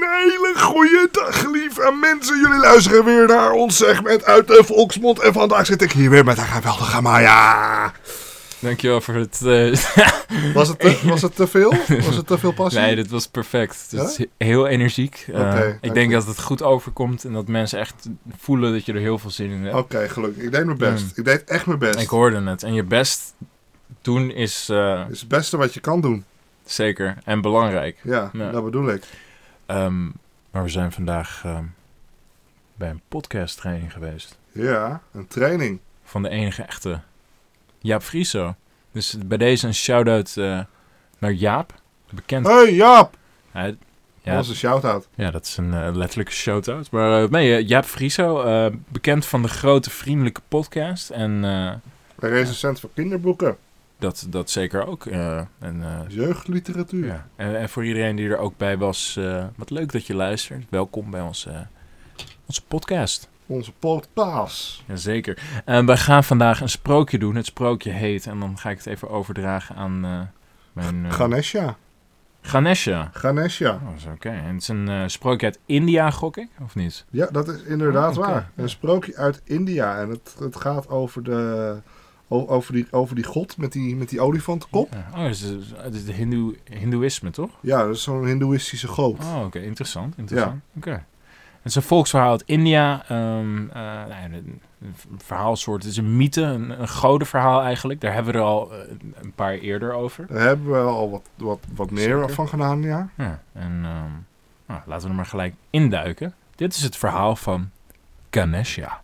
Een hele goede dag, lieve mensen. Jullie luisteren weer naar ons segment uit de Volksmond. En vandaag zit ik hier weer met een geweldige Maya. Dankjewel voor het... eh, Was het, te, was het te veel? Was het te veel passie? nee, dit was perfect. Het Ja? is heel energiek. Eh, ik denk dat het goed overkomt en dat mensen echt voelen dat je er heel veel zin in hebt. Oké, gelukkig. Ik deed mijn best. Mm. Ik deed echt mijn best. Ik hoorde het. En je best doen is eh, Het is het beste wat je kan doen. zeker en belangrijk. Ja, Ja. dat bedoel ik. Ehm, maar we zijn vandaag ehm, bij een podcast training geweest. Ja, een training. Van de enige echte Jaap Frieso. Dus bij deze een shout-out eh, naar Jaap. Bekend. Hey Jaap! Hij- Dat was een shout-out. Ja, dat is een eh, letterlijke shout-out. Maar eh, nee, Jaap Frieso, bekend van de grote vriendelijke podcast. En Een recensent van kinderboeken. Dat, dat zeker ook. eh, en, eh, Jeugdliteratuur. ja. en, en voor iedereen die er ook bij was, eh, wat leuk dat je luistert. Welkom bij onze, onze podcast. Onze podcast. Jazeker. En wij gaan vandaag een sprookje doen. Het sprookje heet, en dan ga ik het even overdragen aan mijn... Ganesha. Ganesha. Ganesha. Oh, oké. En het is een sprookje uit India, gok ik, of niet? Ja, dat is inderdaad Oh, waar. Een sprookje uit India. En het, het gaat over, de, over, die, over die god met die, met die olifantenkop. Ja. Oh, het is, het is de hindoe, hindoeïsme, toch? Ja, dat is zo'n hindoeïstische god. Oh, oké. Interessant. interessant. Oké. Het is een volksverhaal uit India. Ehm eh, nou een, verhaalsoort. Het is een mythe, een, een godenverhaal eigenlijk. Daar hebben we er al eh, een paar eerder over. Daar hebben we al wat, wat, wat meer Zeker. van gedaan, ja. Ja, en ehm, nou, laten we er maar gelijk induiken. Dit is het verhaal van Ganesha.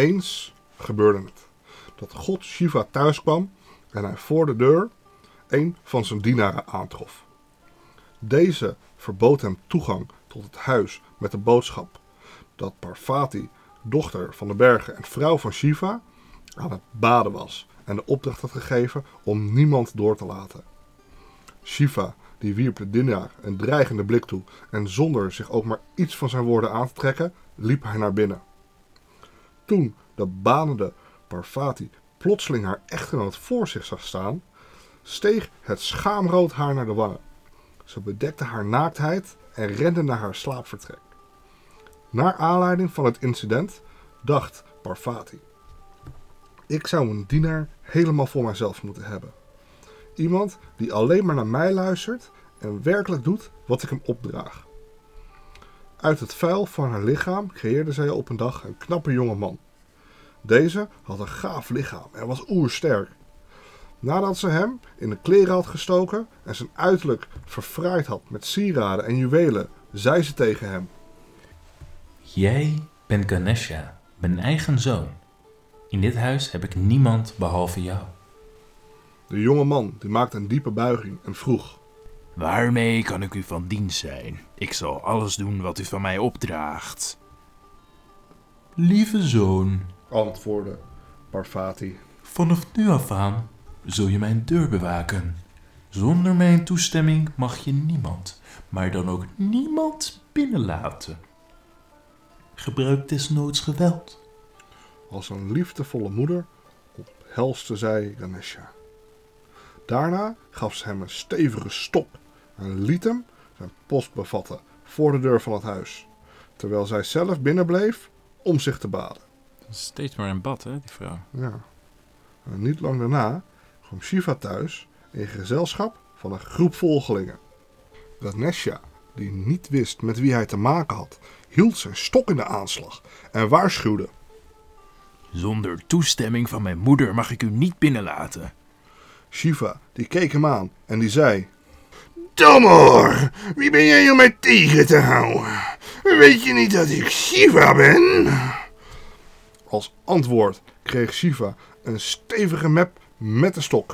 Eens gebeurde het dat god Shiva thuis kwam en hij voor de deur een van zijn dienaren aantrof. Deze verbood hem toegang tot het huis met de boodschap dat Parvati, dochter van de bergen en vrouw van Shiva, aan het baden was en de opdracht had gegeven om niemand door te laten. Shiva die wierp de dienaar een dreigende blik toe en zonder zich ook maar iets van zijn woorden aan te trekken, liep hij naar binnen. Toen de banende Parvati plotseling haar echtgenoot voor zich zag staan, steeg het schaamrood haar naar de wangen. Ze bedekte haar naaktheid en rende naar haar slaapvertrek. Naar aanleiding van het incident dacht Parvati: Ik zou een dienaar helemaal voor mijzelf moeten hebben. Iemand die alleen maar naar mij luistert en werkelijk doet wat ik hem opdraag. Uit het vuil van haar lichaam creëerde zij op een dag een knappe jonge man. Deze had een gaaf lichaam en was oersterk. Nadat ze hem in de kleren had gestoken en zijn uiterlijk verfraaid had met sieraden en juwelen, zei ze tegen hem: Jij bent Ganesha, mijn eigen zoon. In dit huis heb ik niemand behalve jou. De jonge man die maakte een diepe buiging en vroeg: Waarmee kan ik u van dienst zijn? Ik zal alles doen wat u van mij opdraagt. Lieve zoon, antwoordde Parvati. vanaf nu af aan zul je mijn deur bewaken. Zonder mijn toestemming mag je niemand, maar dan ook niemand binnenlaten. Gebruik desnoods geweld. Als een liefdevolle moeder omhelste zij Ganesha. Daarna gaf ze hem een stevige stok en liet hem zijn post bevatten voor de deur van het huis, terwijl zij zelf binnenbleef om zich te baden. Steeds maar in bad, hè, die vrouw. Ja. En niet lang daarna kwam Shiva thuis in gezelschap van een groep volgelingen. Ganesha, die niet wist met wie hij te maken had, hield zijn stok in de aanslag en waarschuwde. Zonder toestemming van mijn moeder mag ik u niet binnenlaten. Shiva, die keek hem aan en die zei... Dommor, wie ben jij om mij tegen te houden? Weet je niet dat ik Shiva ben? Als antwoord kreeg Shiva een stevige mep met de stok.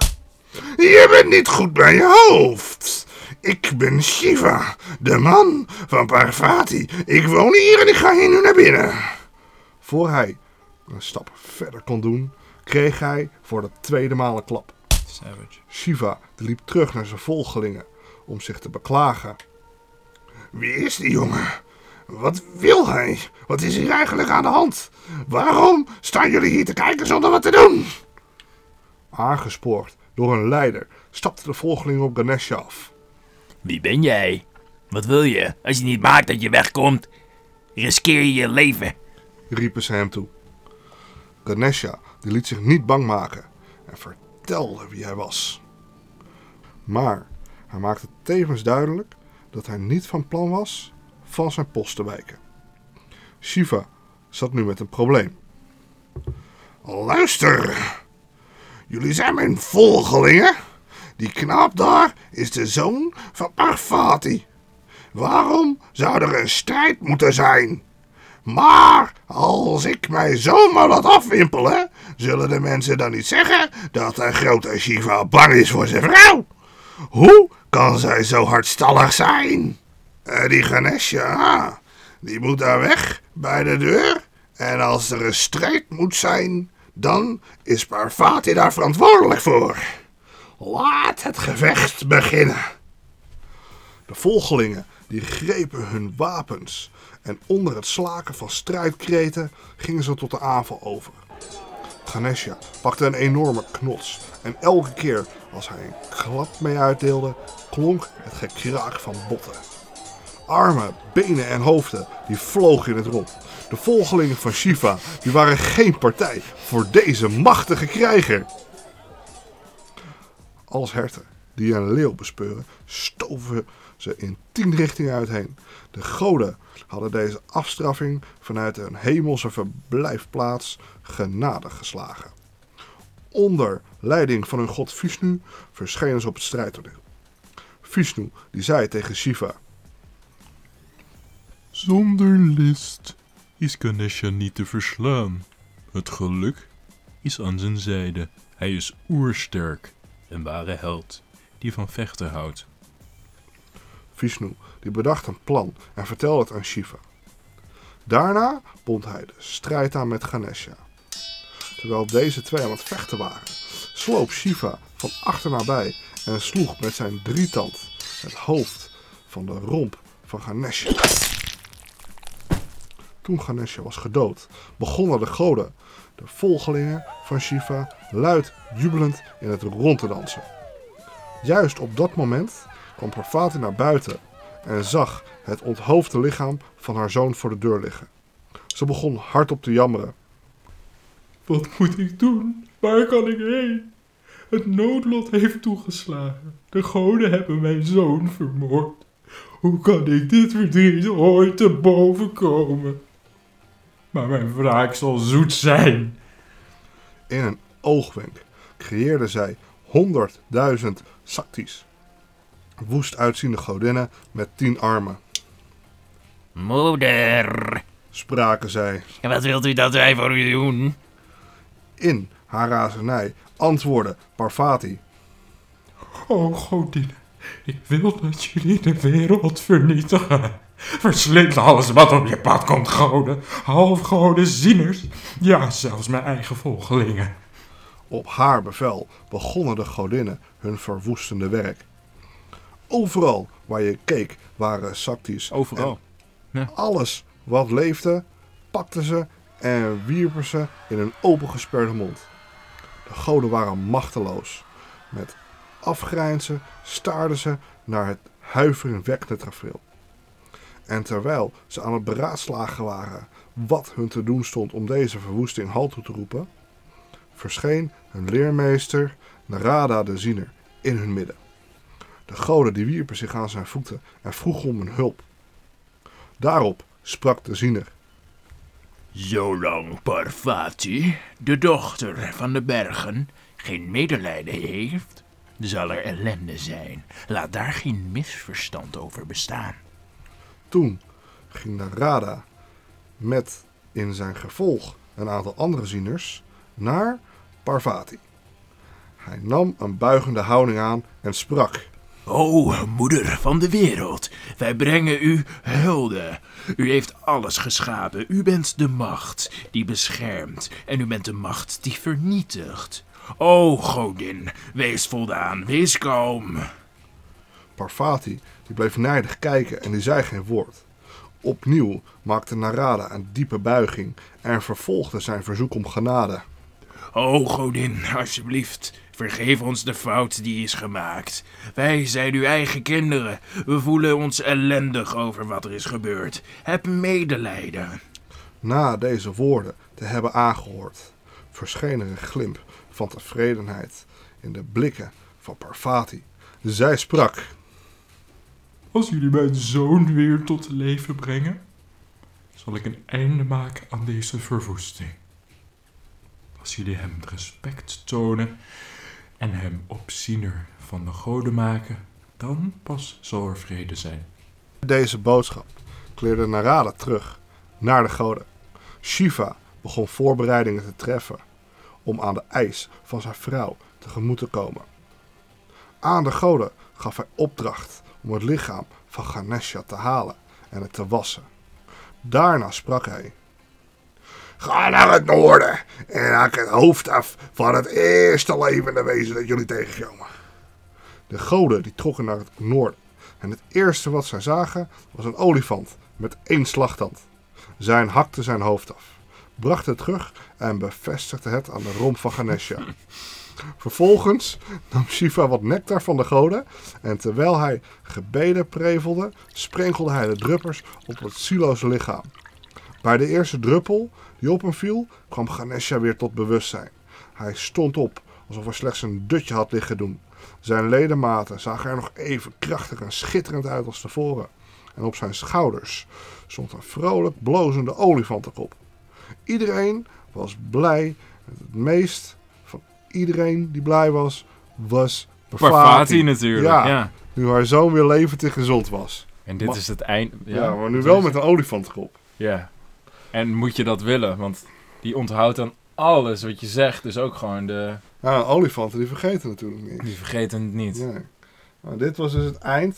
Je bent niet goed bij je hoofd. Ik ben Shiva, de man van Parvati. Ik woon hier en ik ga hier nu naar binnen. Voor hij een stap verder kon doen, kreeg hij voor de tweede maal een klap. Savage. Shiva die liep terug naar zijn volgelingen om zich te beklagen. Wie is die jongen? Wat wil hij? Wat is hier eigenlijk aan de hand? Waarom staan jullie hier te kijken zonder wat te doen? Aangespoord door een leider stapte de volgeling op Ganesha af. Wie ben jij? Wat wil je? Als je niet maakt dat je wegkomt, riskeer je je leven. riepen ze hem toe. Ganesha die liet zich niet bang maken en vertelde wie hij was. Maar hij maakte tevens duidelijk dat hij niet van plan was van zijn post te wijken. Shiva zat nu met een probleem. Luister, jullie zijn mijn volgelingen. Die knaap daar is de zoon van Parvati. Waarom zou er een strijd moeten zijn? Maar als ik mij zomaar laat afwimpelen, zullen de mensen dan niet zeggen dat de grote Shiva bang is voor zijn vrouw? Hoe kan zij zo hardstallig zijn? Eh, die Ganesha, die moet daar weg bij de deur. En als er een strijd moet zijn, dan is Parvati daar verantwoordelijk voor. Laat het gevecht beginnen. De volgelingen die grepen hun wapens en onder het slaken van strijdkreten gingen ze tot de aanval over. Ganesha pakte een enorme knots en elke keer als hij een klap mee uitdeelde, klonk het gekraak van botten. Armen, benen en hoofden die vlogen in het rond. De volgelingen van Shiva die waren geen partij voor deze machtige krijger. Als herten die een leeuw bespeuren, stoven ze in tien richtingen uitheen. De goden hadden deze afstraffing vanuit hun hemelse verblijfplaats genadig geslagen. Onder leiding van hun god Vishnu verschenen ze op het strijdtoneel. Vishnu die zei tegen Shiva: Zonder list is Ganesha niet te verslaan. Het geluk is aan zijn zijde. Hij is oersterk, een ware held die van vechten houdt. Vishnu die bedacht een plan en vertelde het aan Shiva. Daarna bond hij de strijd aan met Ganesha. Terwijl deze twee aan het vechten waren, sloop Shiva van achter naar bij en sloeg met zijn drietand het hoofd van de romp van Ganesha. Toen Ganesha was gedood, begonnen de goden, de volgelingen van Shiva, luid jubelend in het rond te dansen. Juist op dat moment kwam Parvati naar buiten en zag het onthoofde lichaam van haar zoon voor de deur liggen. Ze begon hardop te jammeren. Wat moet ik doen? Waar kan ik heen? Het noodlot heeft toegeslagen. De goden hebben mijn zoon vermoord. Hoe kan ik dit verdriet ooit te boven komen? Maar mijn wraak zal zoet zijn. In een oogwenk creëerde zij honderdduizend Saktis. Woest uitziende godinnen met tien armen. Moeder, Spraken zij. wat wilt u dat wij voor u doen? In haar razernij antwoordde Parvati. O godin, ik wil dat jullie de wereld vernietigen. Verslind alles wat op je pad komt, goden. Halfgoden, zieners. Ja, zelfs mijn eigen volgelingen. Op haar bevel begonnen de godinnen hun verwoestende werk. Overal waar je keek waren Saktis. Overal. Alles wat leefde, pakten ze en wierpen ze in een opengesperde mond. De goden waren machteloos. Met afgrijnzen staarden ze naar het huiveringwekkende tafereel. En terwijl ze aan het beraadslagen waren wat hun te doen stond om deze verwoesting halt toe te roepen, verscheen hun leermeester Narada de Ziener in hun midden. De goden die wierpen zich aan zijn voeten en vroegen om hun hulp. Daarop sprak de Ziener. Zolang Parvati, de dochter van de bergen, geen medelijden heeft, zal er ellende zijn. Laat daar geen misverstand over bestaan. Toen ging Narada met in zijn gevolg een aantal andere zieners naar Parvati. Hij nam een buigende houding aan en sprak. O, moeder van de wereld, wij brengen u hulde. U heeft alles geschapen. U bent de macht die beschermt en u bent de macht die vernietigt. O, godin, wees voldaan, wees kalm. Parvati die bleef nijdig kijken en die zei geen woord. Opnieuw maakte Narada een diepe buiging en vervolgde zijn verzoek om genade. O godin, alsjeblieft, vergeef ons de fout die is gemaakt. Wij zijn uw eigen kinderen. We voelen ons ellendig over wat er is gebeurd. Heb medelijden. Na deze woorden te hebben aangehoord, verscheen er een glimp van tevredenheid in de blikken van Parvati. Zij sprak. Als jullie mijn zoon weer tot leven brengen, zal ik een einde maken aan deze verwoesting. Als jullie hem respect tonen en hem opziener van de goden maken, dan pas zal er vrede zijn. Deze boodschap kleerde Narada terug naar de goden. Shiva begon voorbereidingen te treffen om aan de eis van zijn vrouw tegemoet te komen. Aan de goden gaf hij opdracht om het lichaam van Ganesha te halen en het te wassen. Daarna sprak hij. Ga naar het noorden en haak het hoofd af van het eerste levende wezen dat jullie tegenkomen. De goden die trokken naar het noorden en het eerste wat zij zagen was een olifant met één slagtand. Zij hakte zijn hoofd af, bracht het terug en bevestigde het aan de romp van Ganesha. Vervolgens nam Shiva wat nectar van de goden en terwijl hij gebeden prevelde, sprenkelde hij de druppers op het zieloze lichaam. Bij de eerste druppel die op hem viel, kwam Ganesha weer tot bewustzijn. Hij stond op, alsof hij slechts een dutje had liggen doen. Zijn ledematen zagen er nog even krachtig en schitterend uit als tevoren. En op zijn schouders stond een vrolijk blozende olifantenkop. Iedereen was blij. Het meest van iedereen die blij was, was Parvati Parvati. natuurlijk. Ja. Ja. Nu haar zoon weer levend en gezond was. En dit is het eind. Ja, maar nu wel met een olifantenkop. Ja. En moet je dat willen? Want die onthoudt dan alles wat je zegt. Dus ook gewoon de... Ja, olifanten die vergeten natuurlijk niet. Die vergeten het niet. Nee. Nou, dit was dus het eind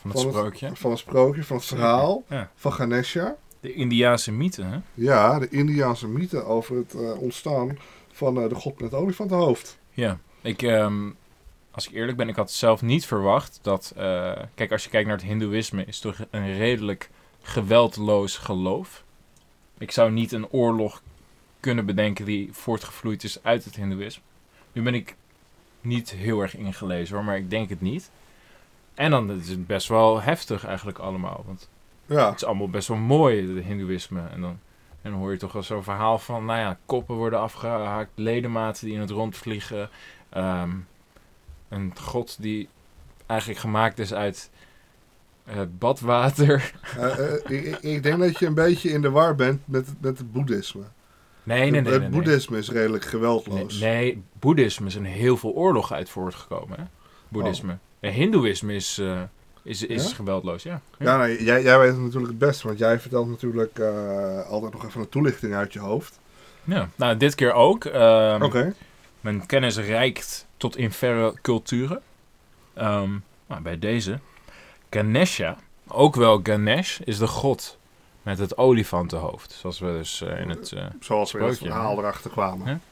Van het Van het- sprookje. van het sprookje, van het verhaal Ja. van Ganesha. De Indiaanse mythe, hè? Ja, de Indiaanse mythe over het eh, ontstaan van eh, de god met het olifantenhoofd. Ja. Ik, ehm, als ik eerlijk ben, ik had zelf niet verwacht dat... eh, kijk, als je kijkt naar het hindoeïsme, is het toch een redelijk geweldloos geloof. Ik zou niet een oorlog kunnen bedenken die voortgevloeid is uit het hindoeïsme. Nu ben ik niet heel erg ingelezen hoor, maar ik denk het niet. En dan is het best wel heftig eigenlijk allemaal. Want Ja, het is allemaal best wel mooi, het hindoeïsme. En dan, en dan hoor je toch wel zo'n verhaal van, nou ja, koppen worden afgehaakt, ledematen die in het rond vliegen. ehm, een god die eigenlijk gemaakt is uit eh, badwater. eh, eh, ik, denk dat je een beetje in de war bent met, met het boeddhisme. Nee, nee, nee. het nee. boeddhisme is redelijk geweldloos. nee, boeddhisme is een heel veel oorlog uit voortgekomen. Hè? Boeddhisme. En hindoeïsme is, eh, is, is Oh. Ja? geweldloos, ja. Ja, nou, jij, jij weet het natuurlijk het beste, want jij vertelt natuurlijk altijd nog even een toelichting uit je hoofd. Ja, nou, dit keer ook. Ehm, Oké. Mijn kennis reikt tot in verre culturen. Nou, bij deze. Ganesha, ook wel Ganesh, is de god met het olifantenhoofd. Zoals we dus eh, in het... eh, Zoals we in het verhaal erachter kwamen.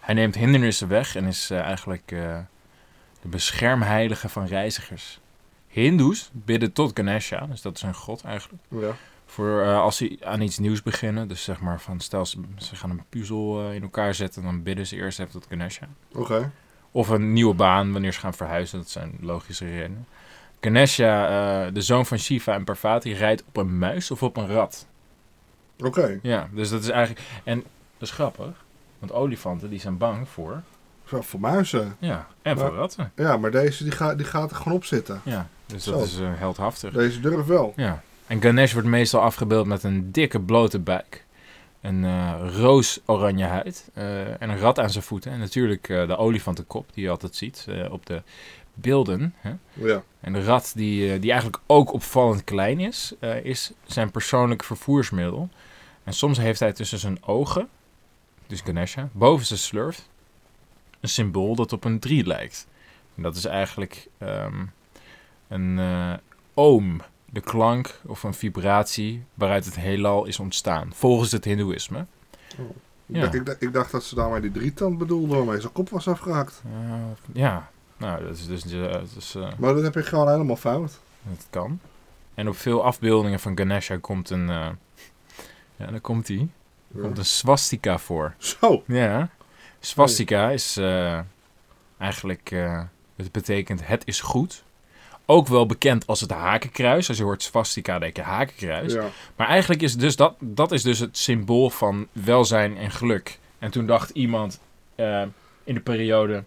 Hij neemt hindernissen weg en is eh, eigenlijk de beschermheilige van reizigers. Hindoes bidden tot Ganesha, dus dat is een god eigenlijk. Ja. Voor als ze aan iets nieuws beginnen. Dus zeg maar van stel ze, ze gaan een puzzel in elkaar zetten, dan bidden ze eerst even tot Ganesha. Oké. Of een nieuwe baan wanneer ze gaan verhuizen. Dat zijn logische redenen. Ganesha, eh, de zoon van Shiva en Parvati, rijdt op een muis of op een rat. Oké. Ja, dus dat is eigenlijk... En dat is grappig. Want olifanten die zijn bang voor... Zo, Voor muizen. Ja, en voor ratten. Ja, maar deze die gaat, die gaat er gewoon op zitten. Ja, dus dat is eh, heldhaftig. Deze durft wel. Ja. En Ganesh wordt meestal afgebeeld met een dikke blote buik. Een eh roos-oranje huid. en een rat aan zijn voeten. En natuurlijk de olifantenkop die je altijd ziet op de beelden. Hè? Ja. En de rat, die, eh, die eigenlijk ook opvallend klein is, eh, is zijn persoonlijk vervoersmiddel. En soms heeft hij tussen zijn ogen, dus Ganesha, boven zijn slurf, een symbool dat op een drie lijkt. En dat is eigenlijk ehm, een eh, oom, de klank of een vibratie waaruit het heelal is ontstaan, volgens het hindoeïsme. Ik, Ja. dacht, ik, dacht, ik dacht dat ze daarmee die drietand bedoelde waarmee zijn kop was afgehakt. Eh, ja, nou, dat is dus... eh, dat, is, eh, Maar dat heb je gewoon helemaal fout. dat kan. En op veel afbeeldingen van Ganesha komt een... eh, ja, daar komt hij. Er komt een swastika voor. Zo. Ja. Swastika is eigenlijk... het betekent het is goed. Ook wel bekend als het hakenkruis. Als je hoort swastika, denk je hakenkruis. Ja. Maar eigenlijk is dus dat, dat is dus het symbool van welzijn en geluk. En toen dacht iemand in de periode,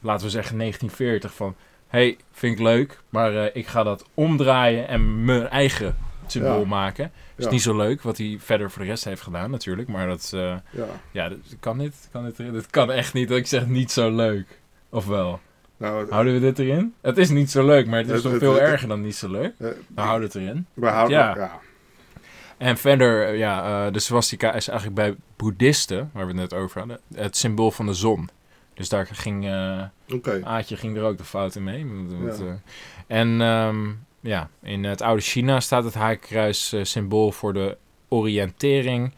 laten we zeggen 1940, van... hey, vind ik leuk, maar eh, ik ga dat omdraaien en mijn eigen symbool Ja. maken. Is Ja. niet zo leuk wat hij verder voor de rest heeft gedaan natuurlijk. Maar dat, eh, ja. ja, dat, kan dit, kan dit? Dat kan echt niet dat ik zeg niet zo leuk. Of wel? Nou, het- Houden we dit erin? Het is niet zo leuk, maar het is nog veel het- erger dan niet zo leuk. eh, Nou, houden het erin. we houden, Ja. ja. En verder, ja, de swastika is eigenlijk bij boeddhisten, waar we het net over hadden, het symbool van de zon. Dus daar ging Oké. Aatje ging er ook de fout in mee. Want- want, Ja. eh, en ehm, ja, in het oude China staat het haakkruis eh, symbool voor de oriëntering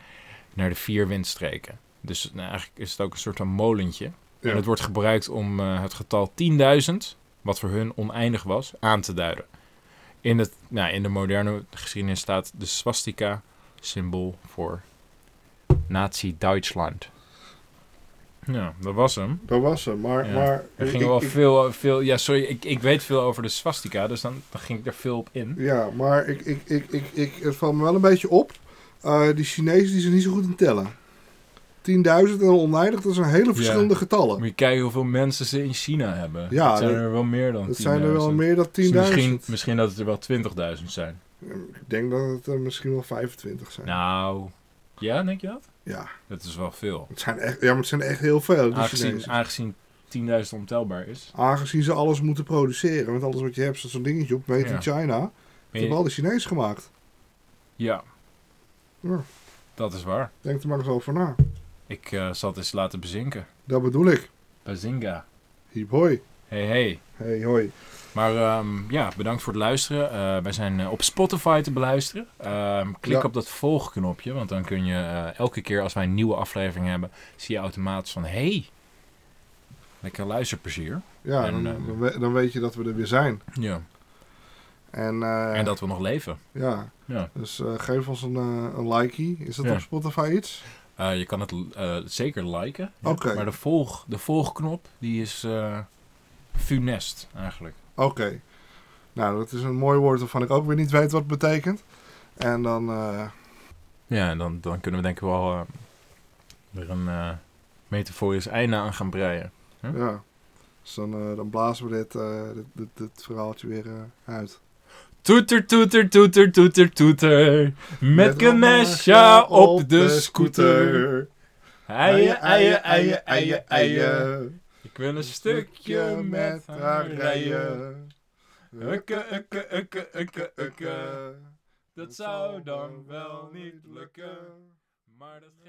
naar de vier windstreken. Dus nou, eigenlijk is het ook een soort van molentje. Ja. En het wordt gebruikt om het getal 10.000, wat voor hun oneindig was, aan te duiden. In, het, nou, in de moderne geschiedenis staat de swastika symbool voor Nazi-Duitsland. Ja, dat was hem. Dat was hem. Maar, Ja. maar Er ik- ging wel ik- veel, veel... Ja, sorry, ik, ik weet veel over de swastika, dus dan, dan ging ik er veel op in. Ja, maar ik, ik, ik, ik, ik, het valt me wel een beetje op. Eh, die Chinezen die zijn niet zo goed in tellen. 10.000 en oneindig, dat zijn hele verschillende getallen. Moet je kijken hoeveel mensen ze in China hebben. Ja, zijn er wel meer dan 10.000. Dat zijn er wel meer dan 10.000. Dus misschien, misschien dat het er wel 20.000 zijn. Ik denk dat het er misschien wel 25 zijn. Nou, ja, denk je dat? Ja, Dat is wel veel. het zijn echt, ja, maar het zijn echt heel veel. Die Aangezien, aangezien 10.000 ontelbaar is. Aangezien ze alles moeten produceren. Want alles wat je hebt, zo'n dingetje op. Made Ja. in China. Dat je- hebben al de Chinezen gemaakt. Ja, Ja, dat is waar. denk er maar eens over na. Ik eh, zal het eens laten bezinken. Dat bedoel ik. Bazinga. Hiep hoi. Hey, hey. Hey hoi. Maar ehm, ja, bedankt voor het luisteren. Eh, wij zijn eh, op Spotify te beluisteren. Ehm, klik Ja. op dat volgknopje, want dan kun je eh, elke keer als wij een nieuwe aflevering hebben, zie je automatisch van hey, lekker luisterplezier. Ja, En, dan, ehm, dan we- dan weet je dat we er weer zijn. Ja. En, En dat we nog leven. Ja, Ja. dus geef ons een, een likey. Is dat Ja. op Spotify iets? Je kan het zeker liken. Oké. Maar de, volg, de volgknop, die is funest eigenlijk. Oké. Nou, dat is een mooi woord waarvan ik ook weer niet weet wat het betekent. En dan, eh, Ja, en dan, dan kunnen we denk ik wel eh, er een eh metaforisch einde aan gaan breien. Ja. Dus dan, dan blazen we dit, dit, dit, dit verhaaltje weer uit. Toeter, toeter, toeter, toeter, toeter. Met Ganesha op de scooter. Eien, eien, eien, eien, eien. Wil een stukje met haar rijden. Ukke, ukke, ukke, ukke, ukke. Dat zou dan wel niet lukken. Maar dat geeft